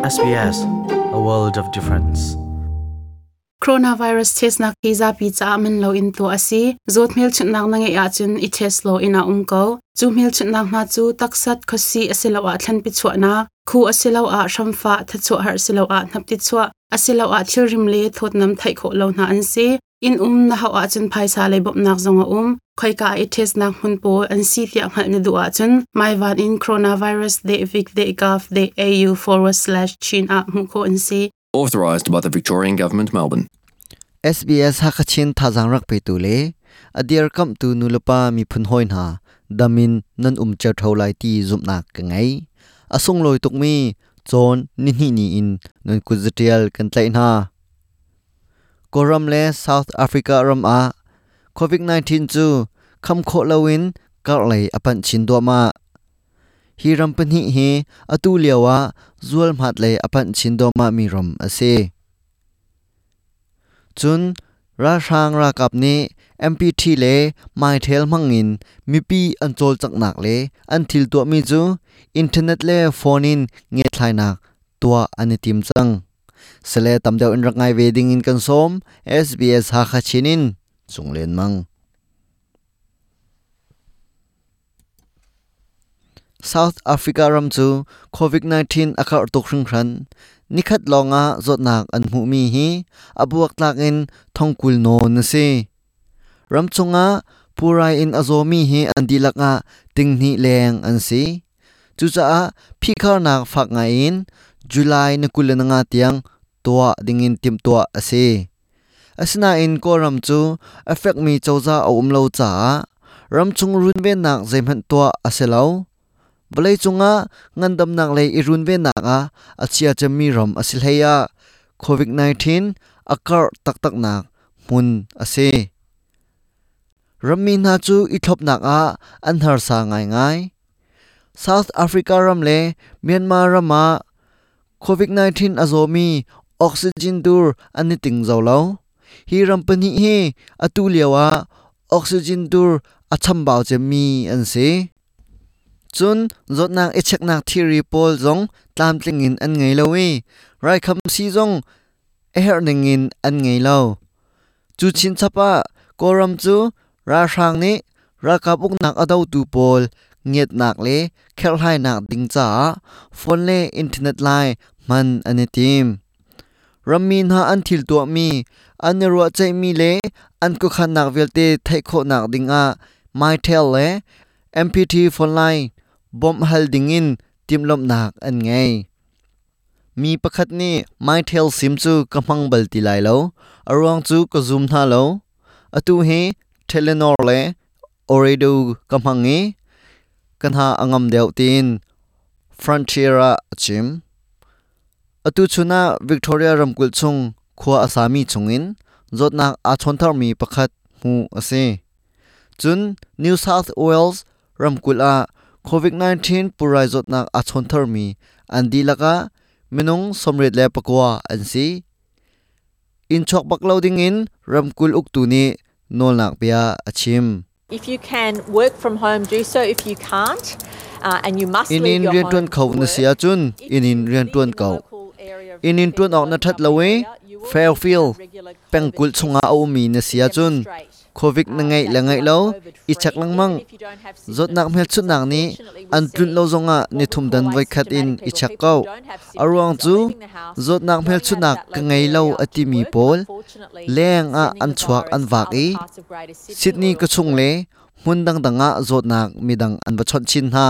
SBS a world of difference. Coronavirus test nak hi za pi cha man lo in to asi. Zot mil chut nak nange ya chun i test lo ina um ko chu mil chut nak na chu taksat khosi asilo a thlan pi na. Khu asilo a shamfa tha har asilo a nap ti asilo a thil le thot nam thai kho lo na an si. In um na ha a chun phaisa le bop nak zonga um khoi ka i test nak hun po an si tia mal ni du a chun. Mai van in coronavirus de vic de gov de au forward slash chin a mu ko an si. Authorised by the Victorian Government, Melbourne. SBS hakachin thazang rak pe tu le. Adir kam tu nulapa mi phun hoin ha damin nan um char tholai ti zum nak ka ngai. Asung loi tuk mi chon ni ni ni in. Non kuzatial kan tlai na. Koram le south africa ram a คำโคลวินกัลไลอปันชินตัวมาฮิรัมปนิเฮอตูเลียวะจวลมัดเลยอปันชินตัวมามีรมอเซจุนราชางรากับนี้ MPT เลไมเทลมังอินมีปีอันโจลจักนักเลอันทิลตัวมีจูอินเทอร์เน็ตเลยฟอนินเงียทลายนักตัวอันทีมจังเสเลตำเดียวอินรักไงเวดิงอินกันซ่อม SBS ฮักาชินินสุงเลนมัง South Africa ram chu COVID-19 akar tok hring khran nikhat longa zotnak an mu mi hi, abuak tlak in thongkul no na se. Ram chunga purai in azomi hi an dilaka tingni leng an si chu cha phi nak phak nga in, july na kulana nga tiang tua dingin tim tua ase asina in ko ram chu affect mi chawza a um lo cha ram chung run ve nak zaimhan tua aselo balai chunga ngandam nak le irun ve na a achia chami rom asil heya. Covid 19 akar tak tak nak, mun ase rammi na chu i thop nak a anhar sa ngai ngai. South africa ram le, myanmar rama covid 19 azomi oxygen dur ani ting zo hi ram pani he atu lewa oxygen dur acham baw che mi an se chun, zot nak e chek nak theory pol zong, tam tling in an ngei lowi rai kham si zong e her ning in an ngei lo. Chu chin chapa, koram chu, ra sang ni, ra ka buk nak adau tu pol nghiet nak le, khel hai nak ding cha, phone le internet lai, man ani tim. Ramin ha an thil tu mi, an ro chai mi le, an ku khan nak velte thai kho nak ding a, mai tel le mpt phone line bom hal dingin mi sim kamang lo atu he telenor le angam tin frontiera chim. Atu chuna victoria ramkul chung khwa asami chungin jotna a chonthar mi pakhat mu ase. Chun new south wales ramkul a covid-19 purai zotnak a chonthar mi andi laka minung somret le pakwa ansi. In chok bakloding in ramkul uktu ni nolnak pia achim. If you can work from home, do so. If you can't, uh, and you must in in rian tuan khau na sia chun in in rian tuan kau. in in tuan ok na that lawe fairfield pengkul chunga au mi na sia chun covid na uh, ngai that la ngai lo i chak lang mang zot nak mel chu nang ni an tun lo zonga ni thum dan vai khat in i chak ko arwang chu zot nak mel chu nak ka local ngai lo ati mi pol leng a an chuak an wak i Sydney ka chung le mun dang danga zot nak midang an ba chon chin ha.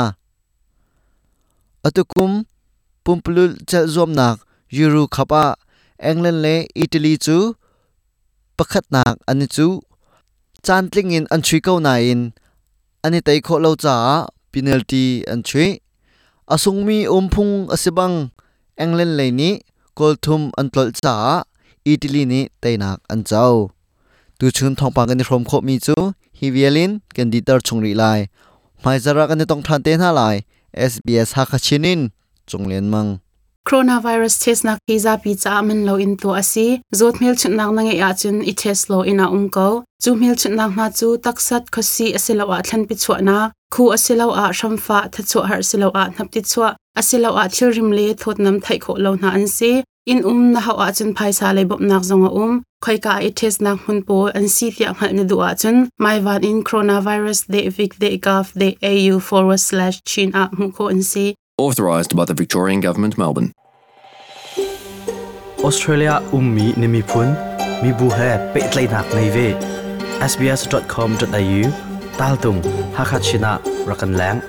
Atukum pumplul cha zom nak yuru khapa england le italy chu pakhat nak ani chu จานตลิงอินอันชุยเก้านาอินอันนี้ไตโคเล่าจ้าปินัลตีอันชุยอาสุงมีอมพุงอาสิบังเอ็งเล่นเลยนี้กอลทุมอันตลจ้าอีติลีนี้ไตนักอันเจ้าตูชุนทองปากันในรมโคมีจูฮิเวลินกันดีเตอร์ชงรีไลไม่จาระกันี่ต้องทันเตนห้ไล SBS ฮักชินินจงเลียนมัง coronavirus test nak pizza pi cha man lo in to asi. Zot mil chut nak nange ya chun i test lo ina um ko chu mil chut nak na chu taksat khosi asilo a thlan pi chwa na. Khu asilo a shamfa tha chu har silo a nap ti chwa asilo a thil rim le thot nam thai kho lo na an si. In um na hawa chun phaisa le bop nak zonga um. Khoi ka i test nak hun po an si tia ngal ni duwa chun mai van in coronavirus de vic de gov de au forward slash chin a mu ko an si. Authorised by the Victorian Government, Melbourne. Australia ummi nimi phun mi bu he nak nei ve sbs.com.au tal tung hakhat china rakan lang